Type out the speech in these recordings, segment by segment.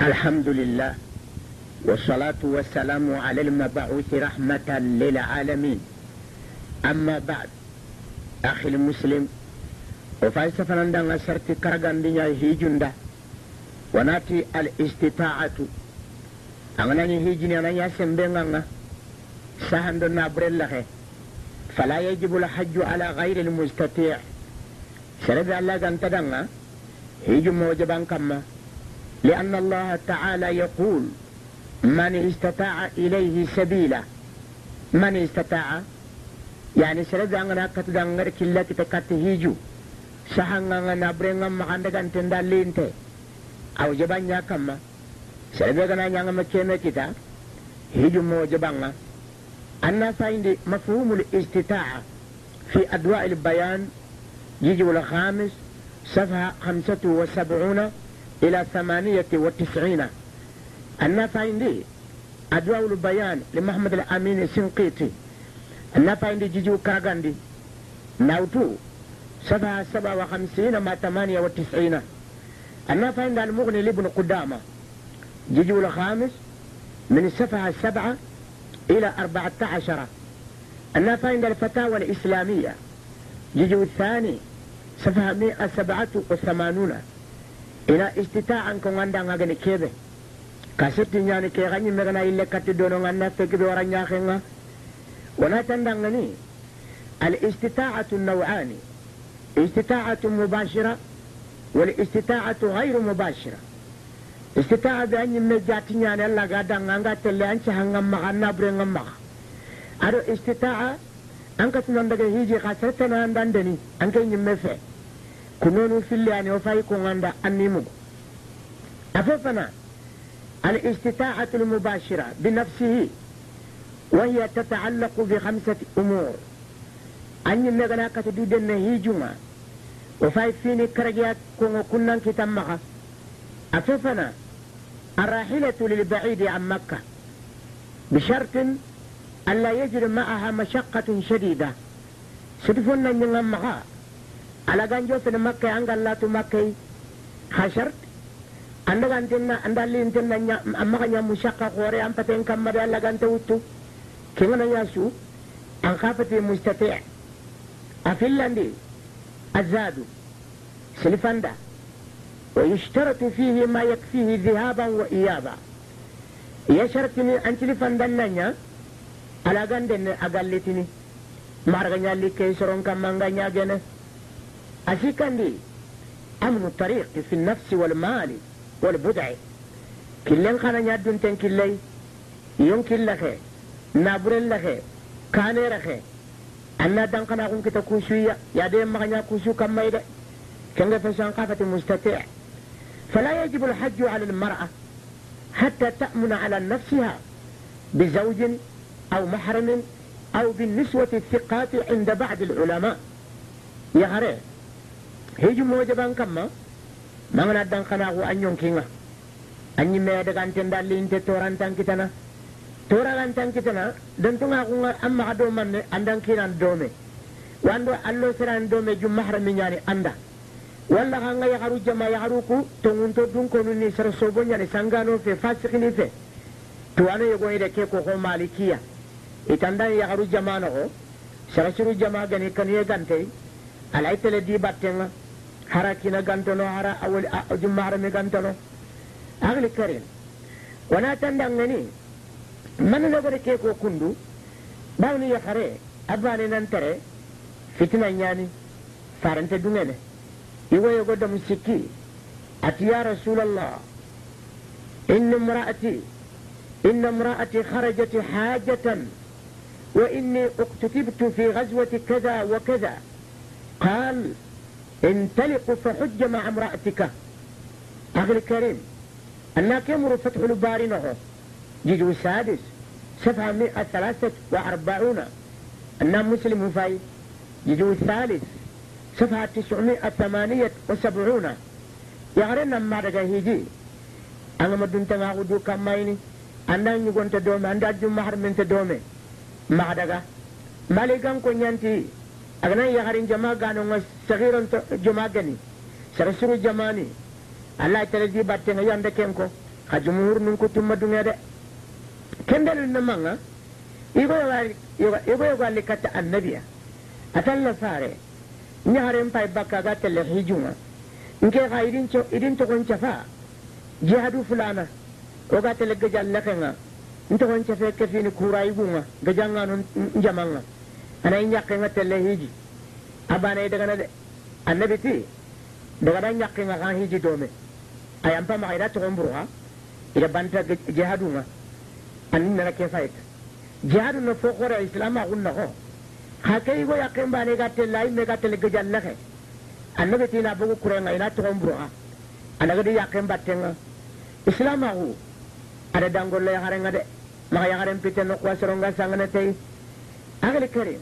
الحمد لله والصلاة والسلام على المبعوث رحمة للعالمين. أما بعد أخي المسلم وفايسة عندنا سرت كرغان دنيا هيجندا وناتي الاستطاعة. أنا هيجني أنا ياسم بيننا سهند نابر فلا يجب الحج على غير المستطيع. سرد الله كان تدنا هيجم موجبان كما لأن الله تعالى يقول من استطاع إليه سبيلا. من استطاع؟ يعني سرد أننا كتدنغر كلا كتكت هيجو. سحنغنا نبرنا مغاندك أنت دالينت أو جبان يا كما سرد أننا نعم مكينا كتا. هيجو موجبان أنا فايند مفهوم الاستطاعة في أدواء البيان. يجي الخامس صفحة خمسة وسبعون. إلى ثمانية وتسعين. النافع عندي أدواء البيان لمحمد الأمين السنقيطي. النافع عندي جيجو كاغاندي. ناوتو صفحة سبعة وخمسين مع ثمانية وتسعين. النافع عند المغني لابن قدامة. جيجو الخامس من الصفحة السبعة إلى أربعة عشر النافع عند الفتاوى الإسلامية. جيجو الثاني صفحة مئة سبعة وثمانون. Ina istita'an ko nganda ngagani kebe kasetti nyani ke ganyi megana ille katti dono nganna feki be wara nyakhenga wana tandangani al istita'atu naw'ani istita'atu mubashira wal istita'atu ghayru mubashira istita'a be anyi me jati nyani alla ga danga nga telle anci hangam maganna bre ngamma ado istita'a an ka tunan daga hiji kasetta na andandani an kai nyimme filli ani o fayi konganda annimu. أففنا الاستطاعة المباشرة بنفسه وهي تتعلق بخمسة أمور أن يمغنا كتدود النهيجما وفاي فيني كرجيات كونو كنن كتمغا أففنا الراحلة للبعيد عن مكة بشرط ألا يجري معها مشقة شديدة ستفنا نغمغا على جانجو في مكة أنقل لا تمكي خشرت anda gantenna anda lintenna nya amma kanya mushakka khore am paten kamma da Allah gante wuttu kingana yasu an khafati mustati' afillandi azadu silfanda ويشترط فيه ما يكفيه ذهابا وإيابا يشرطني أن تلفن دنيا على غندن أقلتني مارغنيا اللي كيسرون كمان غنيا جنة أشيكندي أمن الطريق في النفس والمال والبدع. كلن خانا نيادون تن كلي يون كلخه نابرن لخه كاني رخه أنا دان خنا كون كتا كوشوية. يا دي مغنيا كوشو كم ميدا كنغ فشان قافة مستطيع. فلا يجب الحج على المرأة حتى تأمن على نفسها بزوج أو محرم أو بالنسوة الثقات عند بعض العلماء. يا غري هيجو موجبان كما mangana dan kana ko anyon kinga anyi me daga anten dalli inte toran tan kitana toran tan kitana dan tunga ko amma ado manne andan kinan dome wando allo seran dome jum mahram nyani anda walla hanga ya haru jama ya haru ku to ngunto dun ko ni sar sobo nyani sangano fe fasikini fe to ane yogo ide ke ko ko malikiya itanda ya haru jama no sara suru jama gani kan ye gante alay tele di battenga حركنا غنتلو على أول جمعة رمي غنتلو أغل كريم. ونا تندعني من نظر كيكو كندو؟ باوني يخري. أباني ننتري. فتنة يعني فارنت دمينة إيوة يقدم سكي أتي يا رسول الله. إن امرأتي. إن امرأتي خرجت حاجة. وإني اقتتبت في غزوة كذا وكذا. قال انطلق فحج مع امرأتك. أخي الكريم أنك يمر فتح الباري نهو جيجو السادس صفحة مئة ثلاثة وأربعون. أنا مسلم فاي. جيجو الثالث صفحة تسعمائة ثمانية وسبعون. يغرنا ما رجع هيجي أنا مدن تناغدو كمايني أنا نيغون تدومي أنا محر من تدومي. ما رجع؟ مالكان كونيانتي agana yagarin jama gano nga sagiron jama gani sarasuru jamani Allah tare di batte nga yanda kenko ka jumhur nun kutumma dunga de kendal na manga igo yoga igo yoga likata annabiya atalla sare nyaren pai bakka ga tele hijuma nke ka idin cho idin to kon chafa jihadu fulana oga tele gajal lakenga nto kon chafe ke fini kura igunga gajanga non jamanga ana nyakenga tele hiji abana daga na de annabi ti daga dan nyakenga kan hiji dome ayam pa ma ida to kon burha ida banta jihadu nga anin na ke fait jihadu no fo khore islam a gunna ko ha kai go yakin bane ga tele ay me ga tele gajal lake annabi ti na bugu kurenga ina to kon burha anaga di yakin battenga islam a gu ada dangolle ya harenga de ما يغرم في تنقوى سرنغا سانغنتي أغل كريم.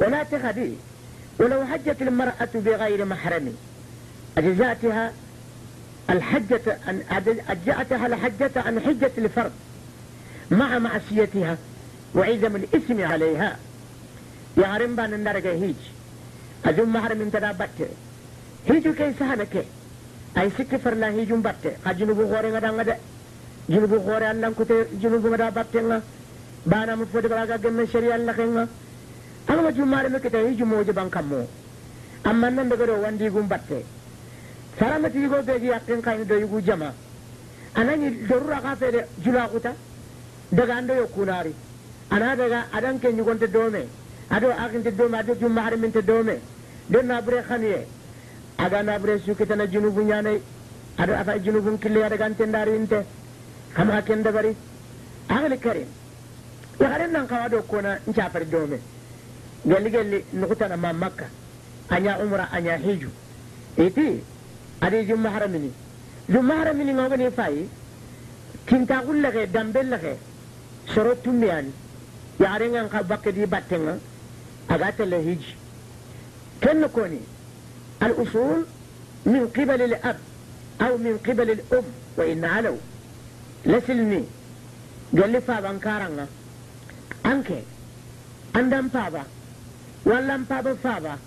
ولا تخدي ولو حجت المرأة بغير محرم. أجزأتها الحجة أن أجزأتها الحجة عن حجة الفرد. مع معصيتها وعزم الاسم عليها. يغرم بان النرجة هيج. أجم محرم انتدا بات هيجو كي سهلك. أي سكفر لا هيجو بات قجنبو غوري غدا hore allah kute junubu ngada battenga bana mu fodi kala gemme shari allah kenga alma jumare me kete hiju moje ban kammo amma nan daga do wandi gum batte sarama ti go be gi yakken kan do yugu jama anani dorura ka fede jula kuta daga ando yo kunari ana daga adan ken yugonte dome ado akinte dome ado jumare min te dome den na bre khaniye aga na bre sukitana junubu nyane ado afa junubu kille daga antendari inte kama ken dabari agli karim ya garen nan kawa do kona in chafar dome gelli gelli nukuta na makka anya umra anya hiju iti adi jumma haramini jumma haramini ngoga ni fai kinta gulle ke dambel ke soro tumiani ya garen nan ka bakke di battenga aga tele hiji ken koni al usul min qibal al ab aw min qibal al um wa in alaw lasilni galli faban karanga anke andan faba wallan faba faba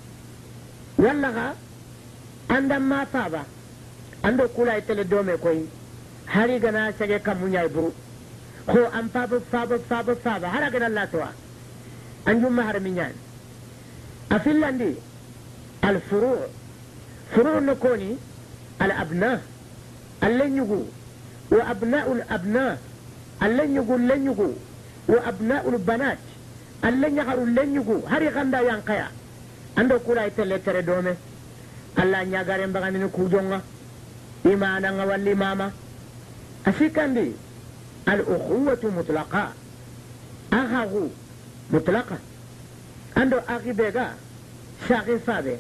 walla ga andan ma faba ando kula itele dome koy hari gana sage kamunya buru ko an faba faba faba faba har gana latwa an jumma har minyan a finlandi al furu no koni al abna allen yugu وأبناء الأبناء اللن يقول لن يقول وأبناء البنات اللن يغر لن يقول هري غندا ينقيا kula itelle tere dome alla nyagaren bagani ni kujonga imana nga walli mama asikandi al ukhuwatu mutlaqa aghagu mutlaqa ando agi bega shagi fabe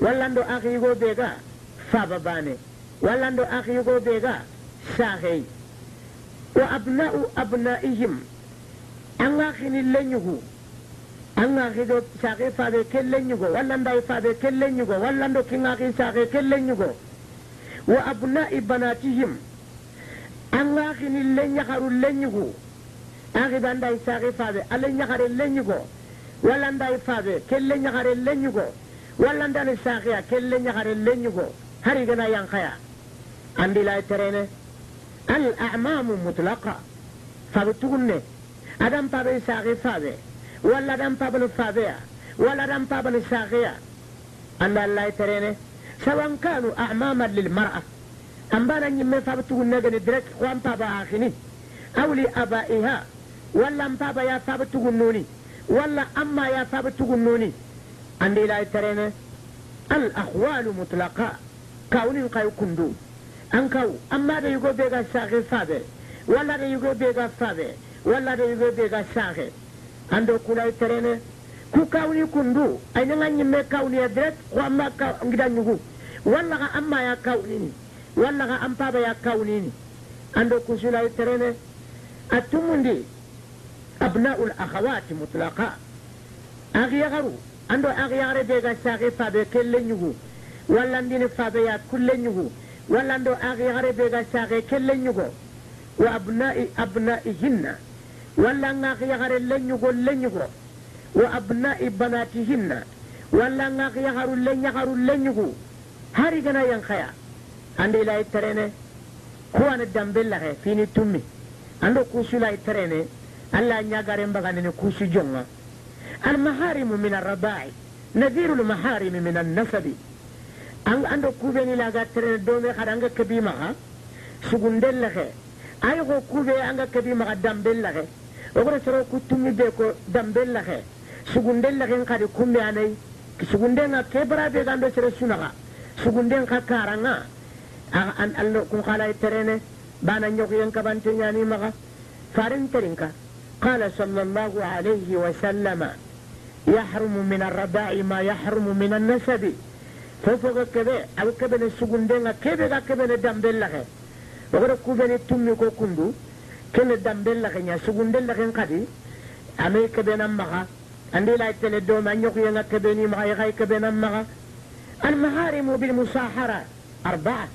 walla ando agi go bega faba bane walla ando agi go bega ساغي وأبناء أبنائهم أنا خني لنيغو. أنا خدو ساغي فابي كل لنيغو. ولا نداي فابي كل لنيغو. ولا ندو كينا خي ساغي كل لنيغو. وأبناء بناتهم. أنا خني لنيغارو لنيغو. أخي بانداي ساغي فابي ألا نيغاري لنيغو. ولا نداي فابي كل لنيغاري لنيغو. ولا نداي ساغي كل لنيغاري لنيغو. هري غنا ينخيا عندي لا ترينه الأعمام مطلقة. فبتقولن أدم بابي ساغي فابي ولا أدم بابن فابيا ولا أدم بابن ساغيا أن الله ترينه سواء كانوا أعماما للمرأة أم بانا نيمي فابتقولن نغني درك وان بابا آخني أو لأبائها ولا أم بابا يا فابتقولنوني ولا أما يا فابتقولنوني عندي لا ترينه الأخوال مطلقة كون قيو كندون an kawo amma da yugo be ga sage fabe walla da yugo be ga fabe walla da yugo be ga sage ando kulai terene ku kawni kundu ay nga nyimme kawni ya direct ko amma ngida nyugu walla ga amma ya kawni ni walla ga ampa ba ya kawni ni ando kusulai terene atumundi abna'ul akhawati mutlaqa aghiyaru ando aghiyare be ga sage fabe kelle nyugu walla ndini fabe ya kulle nyugu walla ndo akhiyare be ga sage kelle nyugo wa abna'i abna'ihinna walla nga akhiyare lenyugo lenyugo wa abna'i banatihinna walla nga akhiyare lenyugo lenyugo hari gana yang khaya andi lay terene kuwani dambella he fini tummi ando kusulai terene alla ñagaren baganene kusu jonga almaharimu min arrabai nadiru lmaharimi min annasabi ando kuɓeni laga terene dome hada anga kebimaha sugundella he ay ko kuɓe anga kebimaha dambella he ogoro soro ku tummi be ko dambella he sugundella hen kadi kumbe anayi sugundenga kebaraɓe gando sere sunaha sugunden ka karanga an allo kun kala terene bana ñokoyen kabante ñani maga farin terinka قال صلى الله عليه وسلم يحرم من الرضاع ما يحرم من النسب فوفوغ كبه أو كبه سغندنا كبه كبه دامبل لخه وغدا كوبني تومي كو كوندو كن دامبل لخه نيا سغندل لخه قدي امي كبه نمغا عندي لا تل دوما نيوخ ينا كبه ني ما يغاي كبه نمغا المحارم بالمصاحرة أربعة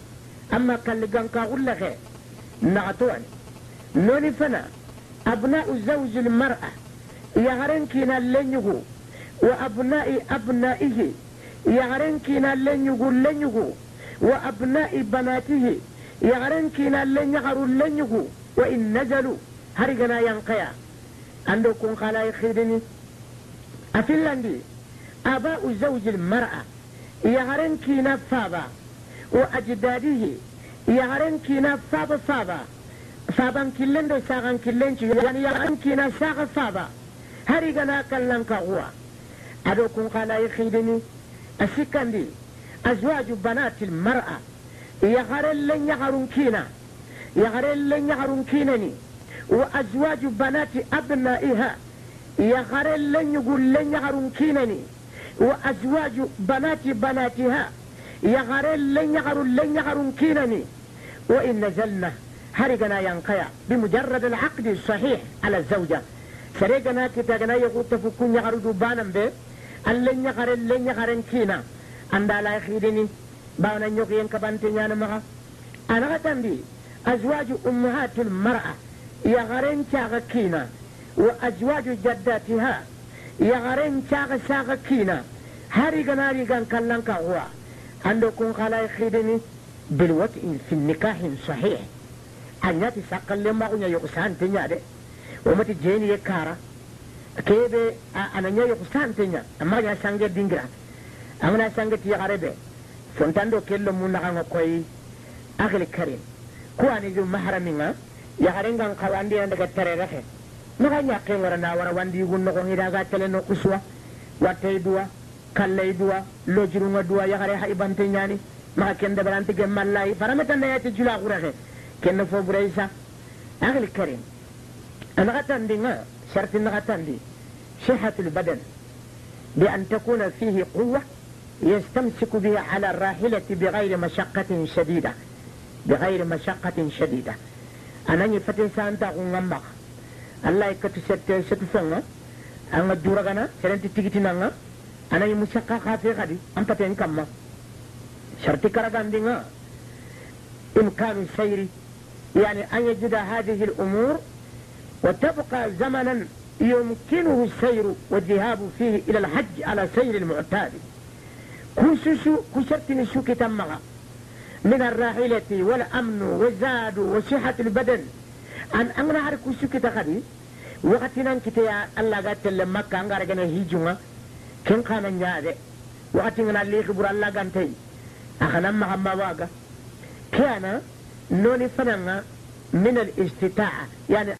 أما كان لغانكا غلخه نعطوان نوني فنا أبناء زوج المرأة يغرن كينا لنيغو وأبناء أبنائه يغرن كينا لنيغو لنيغو كينا وإن نزلوا هرغنا ينقيا. عندو كون خلا يخيدني أفلاندي آباء زوج المرأة يغرن كينا فابا. وأجداده يغرن كينا فابا. فابا saban killen do sagan killen ci yani ya an kina saga saba hari gana kallan ka huwa ado kun kala yi khidini asikandi azwaju banatil abna'iha ya garellen ya gullen ya garun kina ni wa azwaju banati banatiha ya garellen ya garullen ya garun kina ni wa in nazalna هرقنا ينقيا بمجرد العقد الصحيح على الزوجة سرقنا كتاقنا يقول تفكون يغرد بانا به اللين يغر اللين يغرن كينا عند لا يخيدني بانا يقين كبانتين مغا أنا غتنبي أزواج أمهات المرأة يغرين شاغ كينا وأزواج جداتها يغرين شاغ شاغ كينا. هاري غناري غان كالان كاوا عندكم خلاي خيدني؟ بالوطء في النكاح صحيح. أن يتساقل لما أغنى يقصان تنيا دي. ومتي جيني يكارا. كيبي أنا نيا يقصان تنيا. أما يا سانجي دينجرا. أما يا سانجي تيغاربي فنتاندو كيلو مونا غانو كوي. أغلي كريم. Ko ani ju mahraminga ya garengan kawandi anda ga tare rahe naga nya ke ngara na wara wandi gun no ngira ga tele no kuswa watte duwa kalle duwa lojirunga duwa ya gare ha ibante nyani maka kende baranti gemallai faramata na ya ti jula gurahe كنا فوق رئيسة أغل الكريم أنا غتندي ما شرط غتندي صحة البدن بأن تكون فيه قوة يستمسك بها على الراحلة بغير مشقة شديدة بغير مشقة شديدة. أنا نفتن سانتا غنغمبخ الله يكتو ست ستفنغ أنا دورغنا سرنتي تيجتنا أنا يمشقة خافي غدي أم فتن كما. شرطي كرغاندي إمكان السير يعني أن يجد هذه الأمور وتبقى زمنا يمكنه السير والذهاب فيه إلى الحج على سير المعتاد. كوسوسو كسرتني شو كتمغا من الراحلة والأمن والزاد وصحة البدن. أن أمنا هر كوسو كتغدي وقتنا كتيا الله قالت لما كان غارغنا هيجونا. كن كان نيادي وقتنا اللي خبر الله قانتي. أخنا مغمى واقع. كان نوني فنانا من الاستطاعة. يعني